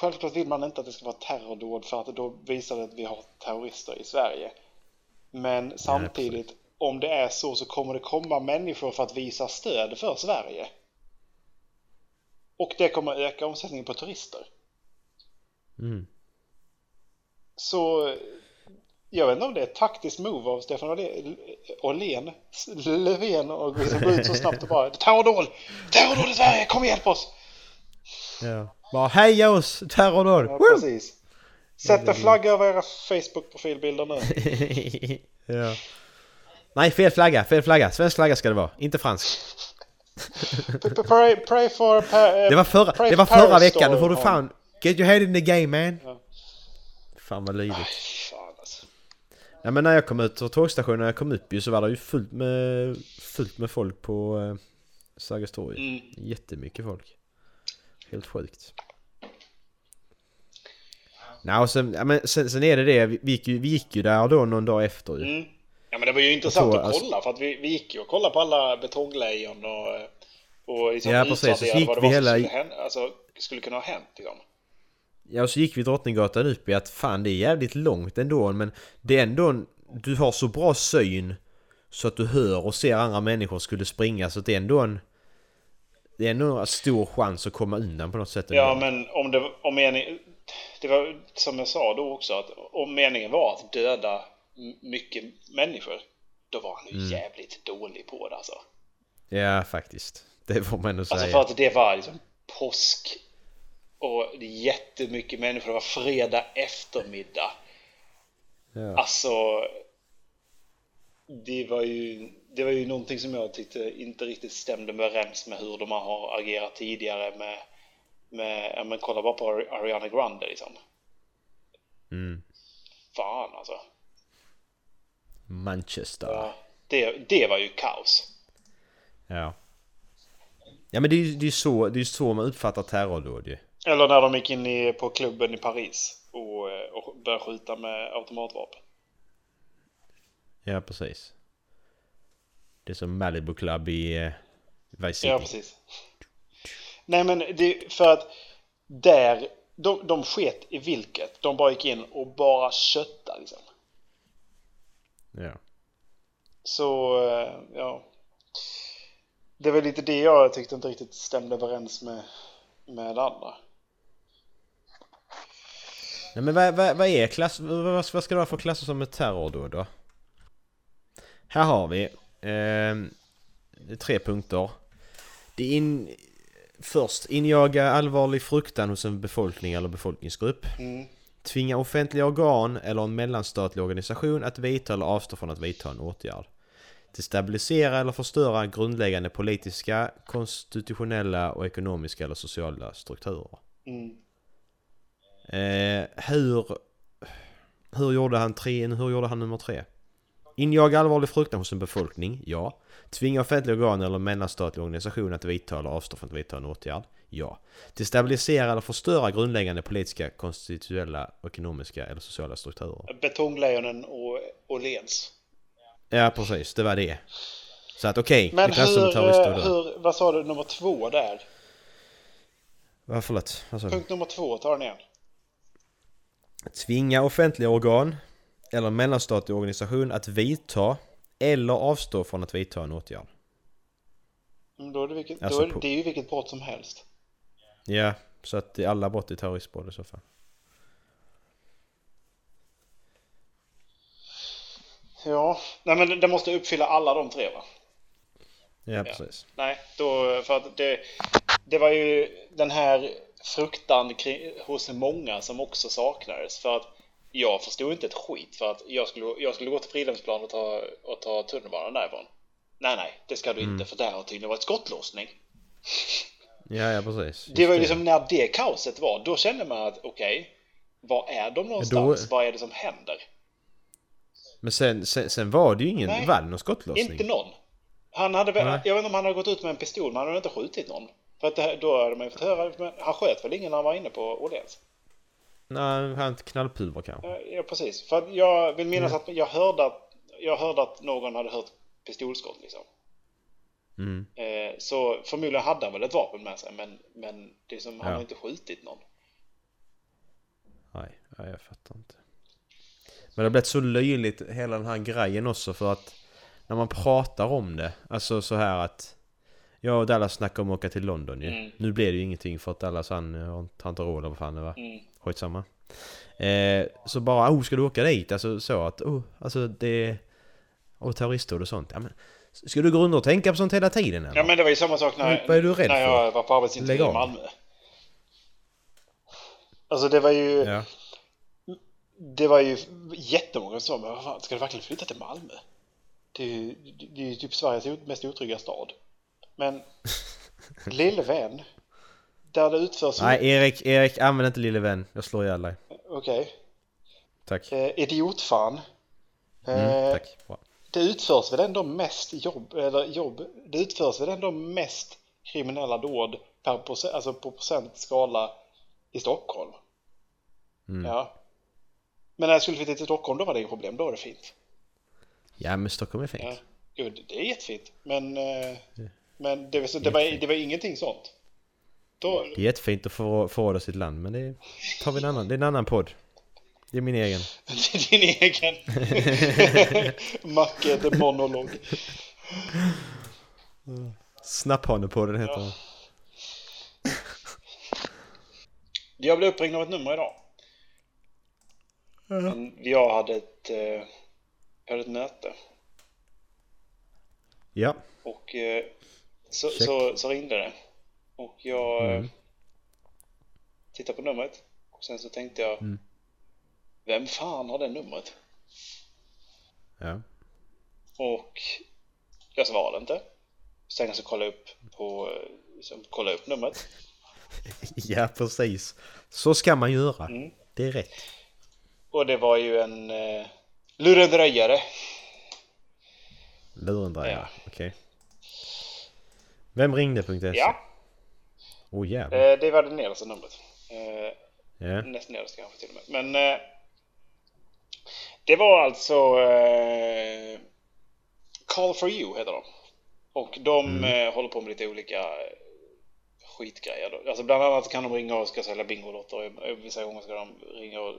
Självklart vill man inte att det ska vara terrordåd för att då visar det att vi har terrorister i Sverige. Men samtidigt, om det är så så kommer det komma människor för att visa stöd för Sverige. Och det kommer öka omsättningen på turister. Mm. Så jag vet inte om det är ett taktiskt move av Stefan Åhlén- Löfven och liksom gå ut så snabbt och bara terrordåd! Terrordåd i Sverige, kom och hjälp oss! Ja. Bara heja oss! Terrordåd! Ja, precis. Sätt en flagga över era Facebook-profilbilder nu. ja. Nej, fel flagga, fel flagga. Svensk flagga ska det vara, inte fransk. Pray, pray for... Pa, Det var förra, det var förra veckan, då får du fan... Get your head in the game man! Ja. Fan vad lydigt. Fan alltså. Ja men när jag kom ut från tågstationen, när jag kom upp ju så var det ju fullt med, fullt med folk på eh, Sergels torg. Mm. Jättemycket folk. Helt sjukt. Nej, och sen, ja, men sen, sen är det det, vi vi gick, ju, vi gick ju där då någon dag efter ju. Mm. Ja men det var ju intressant tror, att alltså- kolla för att vi, vi gick ju och kollade på alla betonglejon och, och liksom Ja, precis. Så gick vad det vi var som hela- skulle, hända, alltså, skulle kunna ha hänt liksom. Ja, så gick vi Drottninggatan upp i att fan det är jävligt långt ändå men det är ändå en, du har så bra syn så att du hör och ser andra människor skulle springa så det är ändå en det är ändå en stor chans att komma undan på något sätt. Ja ändå. men om det om meningen... Det var som jag sa då också att om meningen var att döda mycket människor då var han ju Mm. jävligt dålig på det alltså. Ja, faktiskt. Det får man ändå säga. Alltså för att det var liksom påsk och det är jättemycket människor. Det var fredag eftermiddag. ja. Alltså det var ju det var ju någonting som jag tyckte inte riktigt stämde överens med hur de har agerat tidigare med med, ja men kolla bara på Ari- Ariana Grande liksom. Mm. Fan alltså. Manchester. Ja, det, det var ju kaos. Ja. Ja men det är ju det är så, det är så man uppfattar terrordåd ju. Eller när de gick in i, på klubben i Paris och, eh, och började skjuta med automatvapen. Ja precis. Det är som Malibu Club i eh, Vice City. Ja, precis. Nej, men det är för att där, de, de sket i vilket. De bara gick in och bara köttade liksom. Ja. Så, eh, ja. Det var lite det jag tyckte inte riktigt stämde överens med, med det andra. Nej men vad, vad, vad är klass, vad, vad ska det vara för klasser som är terrordåd då? Här har vi eh, tre punkter. Det är in, först injaga allvarlig fruktan hos en befolkning eller befolkningsgrupp. Mm. Tvinga offentliga organ eller en mellanstatlig organisation att vidta eller avstå från att vidta en åtgärd. Destabilisera eller förstöra grundläggande politiska, konstitutionella och ekonomiska eller sociala strukturer. Mm. Eh, hur... Hur gjorde han tre, hur gjorde han nummer tre? Injaga allvarlig fruktan hos en befolkning, ja. Tvinga offentliga organ eller mellanstatlig organisation att vidta eller avstå från att vidta en åtgärd, ja. Destabilisera eller förstöra grundläggande politiska, konstitutionella, ekonomiska eller sociala strukturer. Betonglejonen och Åhléns. Ja, precis. Det var det. Så att okej, okay, Men hur, eh, hur, vad sa du nummer två där? Vad förlåt? Vad sa du? Punkt nummer två, ta den igen. Tvinga offentliga organ eller mellanstatlig organisation att vidta eller avstå från att vidta en åtgärd. Mm, Då är det, vilket, Alltså då är, det- det är ju vilket brott som helst. Ja, så att det är alla brott är terroristbrott i så fall. Ja, nej men det måste uppfylla alla de tre va? Ja, precis. Nej, då, för att det, det var ju den här fruktan kring, hos många som också saknades. För att jag förstod inte ett skit för att jag skulle, jag skulle gå till Fridhemsplan och ta, och ta tunnelbanan därifrån. Nej, nej, det ska du Mm. inte för där har tydligen varit skottlossning. Ja, ja precis. Det var ju Just liksom när det kaoset var, då kände man att okej, var är de någonstans? Vad är det som händer? Men sen, sen, sen var det ju ingen, Nej. var det någon skottlossning? Inte någon. Han hade väl, Nej. jag vet inte om han hade gått ut med en pistol, men han hade inte skjutit någon. För att det, här- då hade man ju fått höra, men han sköt väl ingen när han var inne på Åhléns? Nej, han inte knallpulver kanske. Ja, precis. För att jag vill minnas att jag hörde att, jag hörde att någon hade hört pistolskott liksom. Mm. Eh, så förmodligen hade han väl ett vapen med sig, men, men det är som, han Ja. har inte skjutit någon. Nej, nej, jag fattar inte. Men det har blivit så löjligt hela den här grejen också för att när man pratar om det, alltså så här att jag och Dallas snackade om att åka till London ju. Mm. Nu blev det ju ingenting för att Dallas han eh, har inte råd eller vad fan det var. Mm. Skitsamma. Eh, så bara, oh ska du åka dit? Alltså så att, oh, alltså det... Och terroristdåd och sånt. Ja, men, ska du gå runt och tänka på sånt hela tiden eller? Ja men det var ju samma sak när, Vad är du rädd när jag för? var på arbetsintervju i. Malmö. Alltså det var ju, Ja. det var ju jättemånga som sa, men vad fan, ska du verkligen flytta till Malmö? Det är ju, det är ju typ Sveriges mest otrygga stad. Men lille vän, där det utförs... Nej Erik, Erik använd inte lille vän. Jag slår ihjäl dig. Okej. Tack. Eh, idiotfan. Mm, Eh, tack. Bra. Det utförs väl ändå mest jobb, eller jobb, det utförs väl ändå mest kriminella dåd per procent, alltså på procentskala i Stockholm. Mm. Ja. Men när jag skulle flytta till Stockholm då var det inget problem, då var det fint. Ja men Stockholm är fint. Ja. Det- det är jättefint. Men, eh, men det, var, så- det, var, det var ingenting sånt. Då, Det är jättefint att få förråda sitt land men det tar vi en annan, det är en annan podd. Det är min egen. det är din egen Macke the monolog. Snapphanepodden heter den. Jag blev uppringd av ett nummer idag. Men Jag hade ett, eh, jag hade ett möte. Ja. Och eh, så, så, så ringde det. Och jag Mm. tittade på numret. Och sen så tänkte jag, Mm. vem fan har det numret? Ja. Och jag svarade inte. Sen så kollade jag upp på, liksom, kollade upp numret. Ja precis. Så ska man göra. Mm. Det är rätt. Och det var ju en eh, lurendrejare. Lurendrejare. Ja. Okej. Vem ringde.se? Ja, Åh oh, jävlar. eh, det var det nedersta numret. Eh, Ja. Näst nederst kanske till och med. Men eh, det var alltså eh, Call for you heter de. Och de eh, håller på med lite olika eh, skitgrejer. Alltså bland annat kan de ringa och ska sälja Bingolotter. Vissa gånger ska de ringa och,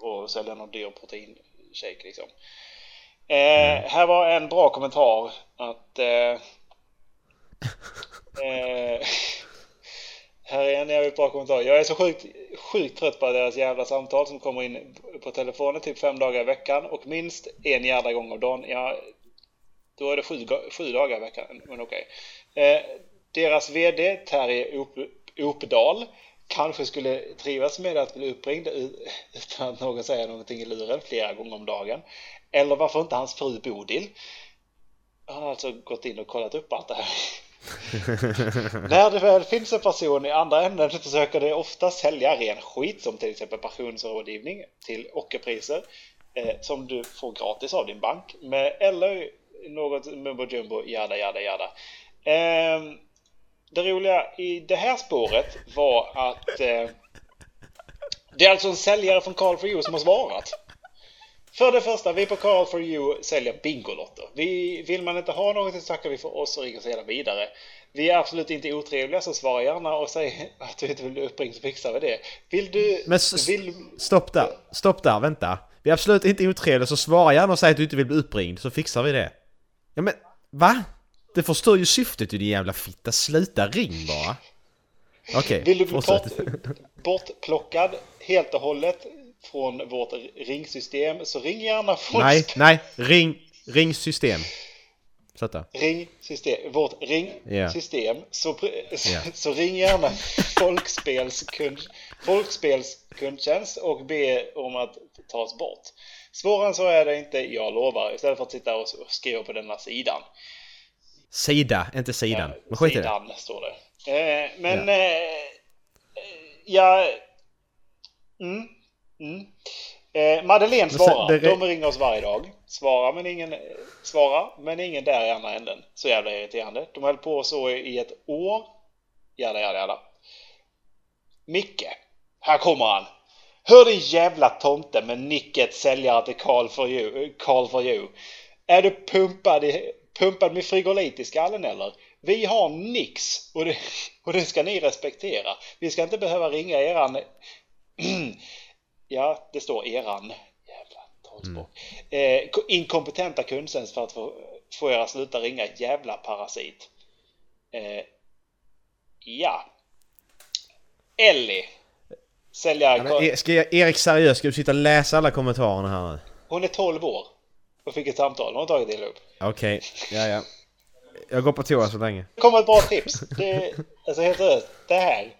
och sälja någon dyr proteinshake liksom. Eh, Här var en bra kommentar att eh, här är en jävligt bra kommentar. Jag är så sjukt, sjukt trött på deras jävla samtal som kommer in på telefonen typ fem dagar i veckan och minst en jävla gång om dagen. Ja, då är det sju, sju dagar i veckan, men okej. Eh, deras VD Terje Op- Opedal kanske skulle trivas med att bli uppringd utan att någon säger någonting i luren flera gånger om dagen. Eller varför inte hans fru Bodil? Han har alltså gått in och kollat upp allt det här. När det väl finns en person i andra änden så försöker det ofta sälja ren skit som till exempel pensionsrådgivning till ockerpriser eh, som du får gratis av din bank med, eller något mumbo jumbo jada jada jada. Eh, det roliga i det här spåret var att eh, det är alltså en säljare från Carl for You som har svarat. För det första, vi på Carl for You säljer Bingolotter. Vi, vill man inte ha något så tackar vi för oss och ringer sedan vidare. Vi är absolut inte otrevliga så svara gärna och säg att du inte vill bli uppringd så fixar vi det. Vill du... Men vill, Stopp där, stopp där, vänta. Vi är absolut inte otrevliga så svara gärna och säg att du inte vill bli uppringd så fixar vi det. Ja men, va? Det förstör ju syftet i din jävla fitta, sluta ring bara. Okej, vill du bli bort, bortplockad helt och hållet från vårt ringsystem så ring gärna från Nej, nej, ring, ring system. Sluta. ringsystem, vårt ringsystem så, pr- så, Ja. så ring gärna folkspelskund, folkspelskundtjänst och be om att tas bort. Svårare än så är det inte, jag lovar, istället för att sitta och skriva på denna sidan. Sida, inte sidan. Men skit i det. sidan står det. Eh, men ja, eh, ja mm, mm. Eh, Madeleine sen, svarar. det- De ringer oss varje dag. Svarar men ingen svarar, men ingen där i andra änden. Så jävla irriterande. De höll på så i ett år. Jada, jada, jada. Micke. Här kommer han. Hör din jävla tomte med nicket säljare till Carl for you. Carl for you. Är du pumpad, i, pumpad med frigolit i skallen eller? Vi har nix och det, och det ska ni respektera. Vi ska inte behöva ringa eran... ja, det står eran. Jävla talspråk. Eh, inkompetenta kundtjänst för att få, få er att sluta ringa. Jävla parasit. Eh, ja. Ellie. Säljare. Ja, men, E- ska jag, Erik seriöst, ska du sitta och läsa alla kommentarerna här nu? Hon är 12 år och fick ett samtal. Hon har tagit illa upp. Okej, ja ja. Jag går på toa så länge. Det kommer ett bra tips. Det, alltså helt seriöst, det här.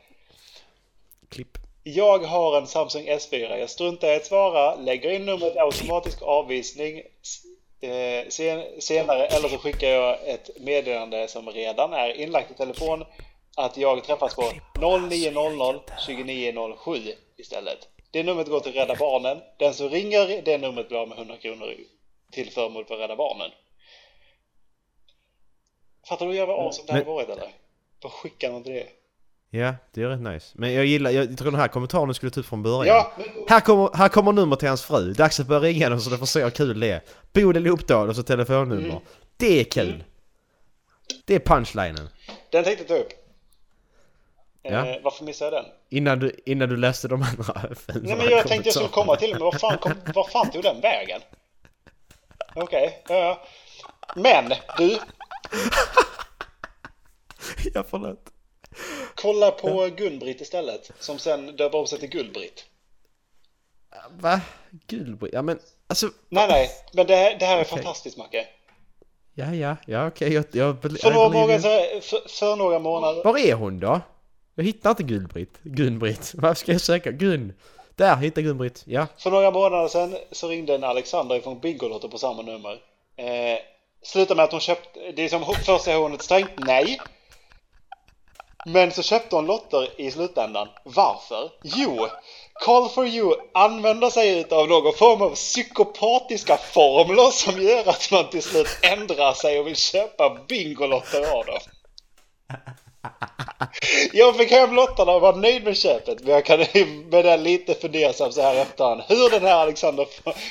Klipp. Jag har en Samsung S4. Jag struntar i att svara, lägger in numret automatisk avvisning eh, sen, senare eller så skickar jag ett meddelande som redan är inlagt i telefon att jag träffas på 0900 2907 istället. Det numret går till Rädda Barnen. Den som ringer det numret blir av med 100 kronor till förmån för Rädda Barnen. Fattar du hur jävla awesome det hade varit eller? Bara skicka något till det. Ja, det är rätt nice. Men jag gillar, jag tror den här kommentaren skulle upp från början. Ja, men Här kommer, här kommer nummer till hans fru. Dags att börja ringa dem så de får se hur kul det är. Bodil Uppdahl och så telefonnummer. Mm. Det är kul. Det är punchlinen. Den tänkte jag ta upp. Ja. Eh, varför missade jag den? Innan du, innan du läste de andra Nej men jag tänkte jag skulle komma till men vad fan, kom, vad fan tog den vägen? Okej, ja, ja. Men du, Ja, förlåt. Kolla på Gun-Britt istället. Som sen döper om sig till Gull-Britt. Va? Gulbritt? Ja men alltså... Nej nej, men det, här- det här är Okej. fantastiskt Macke. Ja, ja, ja okej. Jag, jag, bel- För några, månader, för, för några månader... Var är hon då? Jag hittar inte Gulbritt. Gunbritt. Vad ska jag söka? Gun. Där, hitta Gunbritt. Ja. För några månader sedan så ringde en Alexander från Bingolotter på samma nummer. Eh, slutade med att hon köpte, det är som först säger hon ett strängt nej. Men så köpte hon lotter i slutändan. Varför? Jo, Call for you använder sig utav någon form av psykopatiska formler som gör att man till slut ändrar sig och vill köpa Bingolotter av dem. Jag fick hem lottarna och var nöjd med köpet. Men jag kan med det lite fundersam så här efterhand. Hur den här Alexander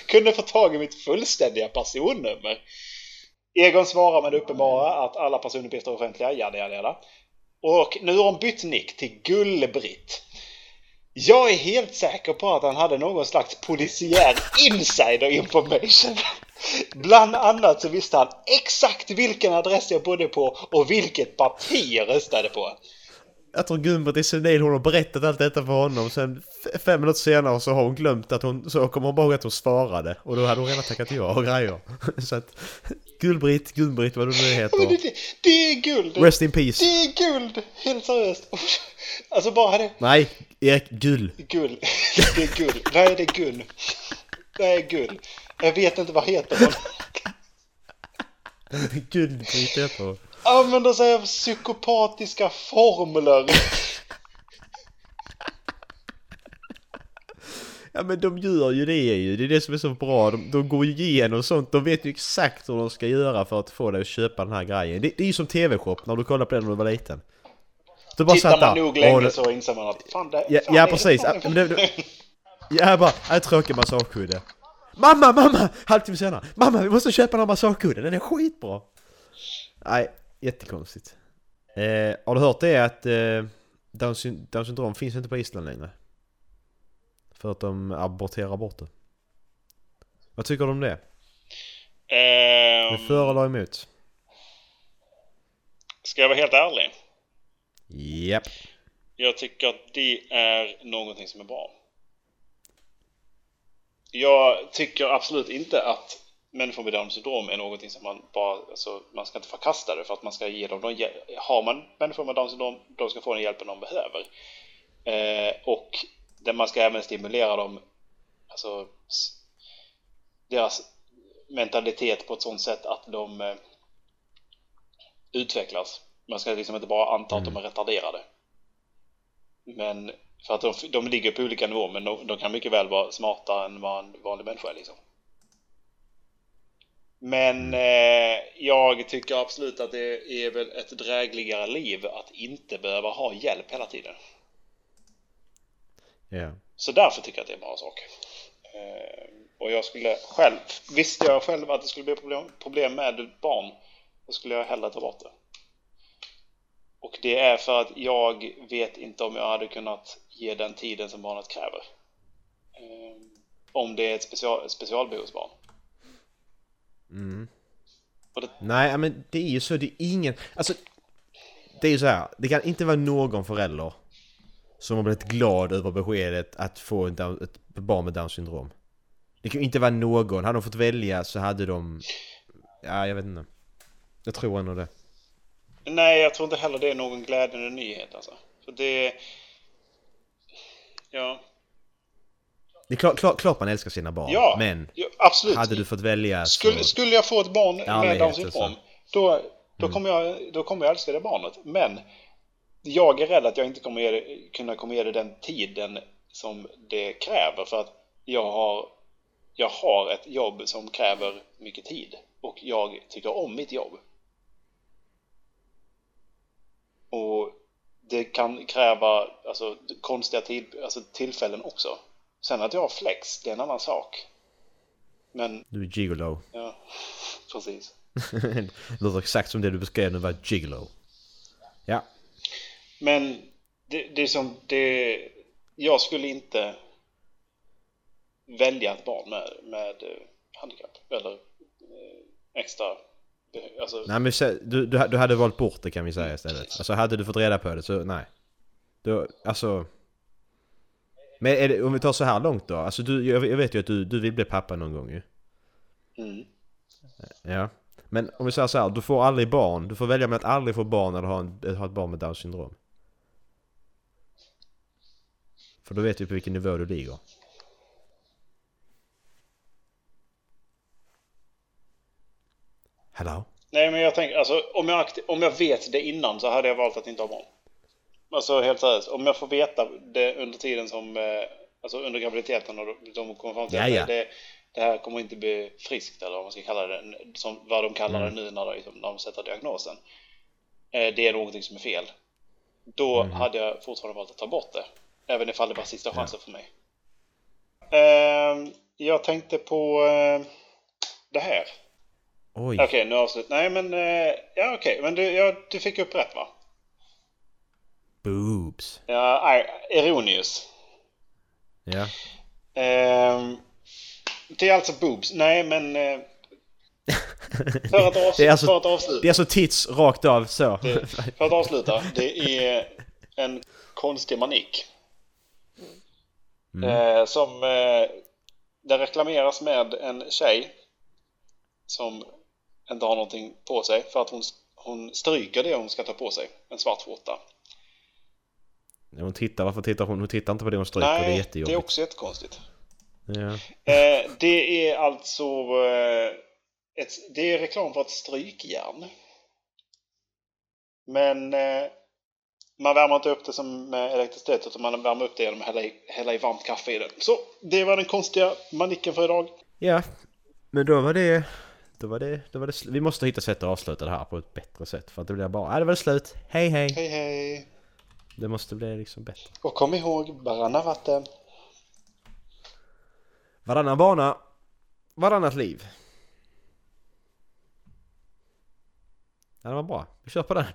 kunde få tag i mitt fullständiga personnummer. Egon svarar med det uppenbara att alla personuppgifter är offentliga. Jada, jada, jada. Och nu har hon bytt nick till Gull-Britt. Jag är helt säker på att han hade någon slags polisiär insider information. Bland annat så visste han exakt vilken adress jag bodde på och vilket parti jag röstade på. Jag tror Gun-Britt är senil, hon har berättat allt detta för honom. Sen fem minuter senare så har hon glömt att hon, så kommer hon ihåg att hon svarade. Och då hade hon redan tackat ja och grejer. Så att, Gull-Britt, Gun-Britt, vad du nu heter. det, det är guld! Rest in peace. Det är guld! Helt seriöst. Alltså bara det. Nej, Erik, Gull. Guld. Det är guld. Nej, det är guld. Det är guld. Jag vet inte vad heter hon. Gull-Britt heter hon. Använder sig av psykopatiska formler. Ja men de gör ju det ju, det är det som är så bra. De, de går ju igenom sånt, de vet ju exakt hur de ska göra för att få dig att köpa den här grejen. Det, det är ju som TV-shop när du kollade på den när du var liten. Du bara Tittar satt man där. nog länge det- så inser man att fan det Ja, fan, ja det är precis. fan- Ja, men det, det, jag bara, jag tråkig massagekudde. Mamma, mamma! Halvtimme senare. Mamma, vi måste köpa den här massagekudden, den är skitbra! Nej, jättekonstigt. Eh, har du hört det att eh, Down, syn- Down syndrom finns inte på Island längre? För att de aborterar bort det. Vad tycker du om det? Ehm, du för eller emot? Ska jag vara helt ärlig? Japp. Jag tycker att det är någonting som är bra. Jag tycker absolut inte att människor med Downs syndrom är någonting som man bara, alltså, man ska inte förkasta det för att man ska ge dem, de, har man människor med Downs syndrom, de ska få den hjälpen de behöver. Eh, och där man ska även stimulera dem, alltså deras mentalitet på ett sånt sätt att de eh, utvecklas. Man ska liksom inte bara anta att de är retarderade. Men för att de, de ligger på olika nivåer men de, de kan mycket väl vara smartare än vad en vanlig människa är liksom. Men eh, jag tycker absolut att det är väl ett drägligare liv att inte behöva ha hjälp hela tiden. Ja. Så därför tycker jag att det är en bra sak. Eh, och jag skulle själv, visste jag själv att det skulle bli problem, problem med barn, då skulle jag hellre ta bort det. Och det är för att jag vet inte om jag hade kunnat ge den tiden som barnet kräver. Eh, om det är ett special, specialbehovsbarn. Mm. Det, Nej, men det är ju så, det är ingen... Alltså, det är ju så här. det kan inte vara någon förälder som har blivit glad över beskedet att få down, ett barn med Downs syndrom. Det kan ju inte vara någon. Hade de fått välja så hade de... Ja, jag vet inte. Jag tror ändå det. nej, jag tror inte heller det är någon glädjande nyhet alltså. För det... Ja, Det är klart, klart, klart man älskar sina barn. ja, Men ja absolut. hade du fått välja så... Skulle, skulle jag få ett barn med Downs syndrom, då, då, kommer jag, då kommer jag älska det barnet. Men jag är rädd att jag inte kommer ge det, kunna komma ge det den tiden som det kräver. För att jag har, jag har ett jobb som kräver mycket tid. Och jag tycker om mitt jobb. Och det kan kräva alltså, konstiga tid, alltså, tillfällen också. Sen att jag har flex, det är en annan sak. Men, Du är gigolo. ja, precis. det låter exakt som det du beskrev nu var gigolo. Ja. Men det, det är som det... Jag skulle inte välja ett barn med, med eh, handikapp eller eh, extra... Alltså, Nej men du, du, du hade valt bort det kan vi säga istället. Alltså hade du fått reda på det så nej. Då, alltså... Men är det, om vi tar så här långt då. Alltså du, jag, jag vet ju att du, du vill bli pappa någon gång ju. mm. Ja. Men om vi säger så här, du får aldrig barn. Du får välja mellan att aldrig få barn eller ha, en, ha ett barn med Downs syndrom. För då vet du på vilken nivå du ligger. Hello? Nej, men jag tänker, alltså om jag, om jag vet det innan så hade jag valt att inte ha barn. Alltså helt seriöst, om jag får veta det under tiden som, eh, alltså under graviditeten och de- kommer fram till Ja, ja. det, det här kommer inte bli friskt eller vad man ska kalla det, som, vad de kallar Mm. det nu när de, liksom, när de sätter diagnosen. eh, det är någonting som är fel. Då hade jag fortfarande valt att ta bort det. Även ifall det var sista chansen för mig. Ehm, jag tänkte på eh, det här. Oj. Okej, nu avslut. Nej men, ja okej, men du, ja, du fick upp rätt va? Boobs. Ja, Eronius. Ja. Ehm, det är alltså boobs. Nej men... Eh, för, att avsluta, alltså- för att avsluta. Det är alltså tits rakt av så. Det, för att avsluta, det är en konstig manik. Eh, som eh, det reklameras med en tjej som inte har någonting på sig för att hon, hon stryker det hon ska ta på sig, en svart skjorta. Hon tittar, varför tittar hon? Hon tittar inte på det hon stryker, det är Nej, det jättejobbigt. är också jättekonstigt. Ja. Eh, det är alltså eh, ett, det är reklam för ett strykjärn. Men eh, man värmer inte upp det som med elektricitet utan man värmer upp det genom att hälla i, hälla i varmt kaffe i det. Så det var den konstiga manicken för idag. ja, men då var det... Då var det, då var det Vi måste hitta sätt att avsluta det här på ett bättre sätt för att det blir bara... Ja, det var det slut. Hej hej! Hej hej! Det måste bli liksom bättre. Och kom ihåg, varannan vatten. Varannan bana, varannat liv. Ja, det var bra. Vi kör på den.